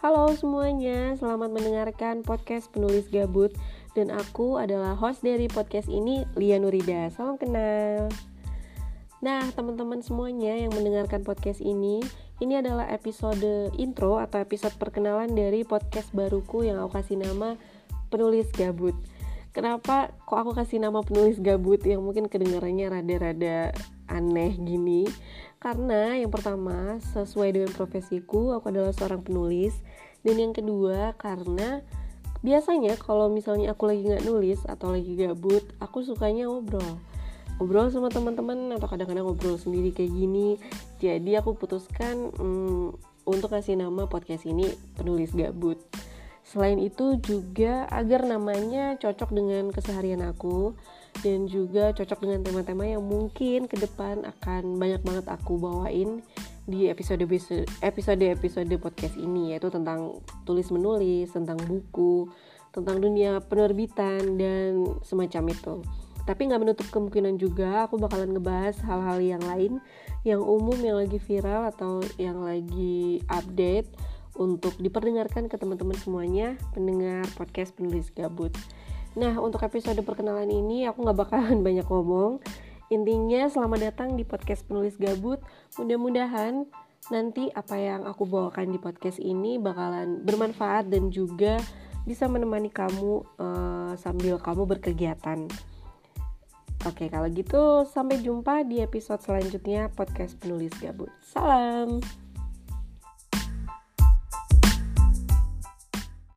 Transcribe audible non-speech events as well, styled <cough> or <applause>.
Halo semuanya, selamat mendengarkan podcast penulis gabut. Dan aku adalah host dari podcast ini, Lia Nurida. Salam kenal. Nah teman-teman semuanya yang mendengarkan podcast ini Ini adalah episode intro atau episode perkenalan dari podcast baruku yang aku kasih nama Penulis Gabut Kenapa kok aku kasih nama penulis gabut yang mungkin kedengarannya rada-rada aneh gini? Karena yang pertama sesuai dengan profesiku aku adalah seorang penulis. Dan yang kedua karena biasanya kalau misalnya aku lagi nggak nulis atau lagi gabut aku sukanya ngobrol. Ngobrol sama teman-teman atau kadang-kadang ngobrol sendiri kayak gini. Jadi aku putuskan hmm, untuk kasih nama podcast ini penulis gabut Selain itu juga agar namanya cocok dengan keseharian aku dan juga cocok dengan tema-tema yang mungkin ke depan akan banyak banget aku bawain di episode episode episode podcast ini yaitu tentang tulis menulis, tentang buku, tentang dunia penerbitan dan semacam itu. Tapi nggak menutup kemungkinan juga aku bakalan ngebahas hal-hal yang lain yang umum yang lagi viral atau yang lagi update untuk diperdengarkan ke teman-teman semuanya pendengar podcast penulis gabut. Nah untuk episode perkenalan ini aku nggak bakalan <laughs> banyak ngomong. Intinya selamat datang di podcast penulis gabut. Mudah-mudahan nanti apa yang aku bawakan di podcast ini bakalan bermanfaat dan juga bisa menemani kamu uh, sambil kamu berkegiatan. Oke, kalau gitu sampai jumpa di episode selanjutnya podcast penulis gabut. Salam.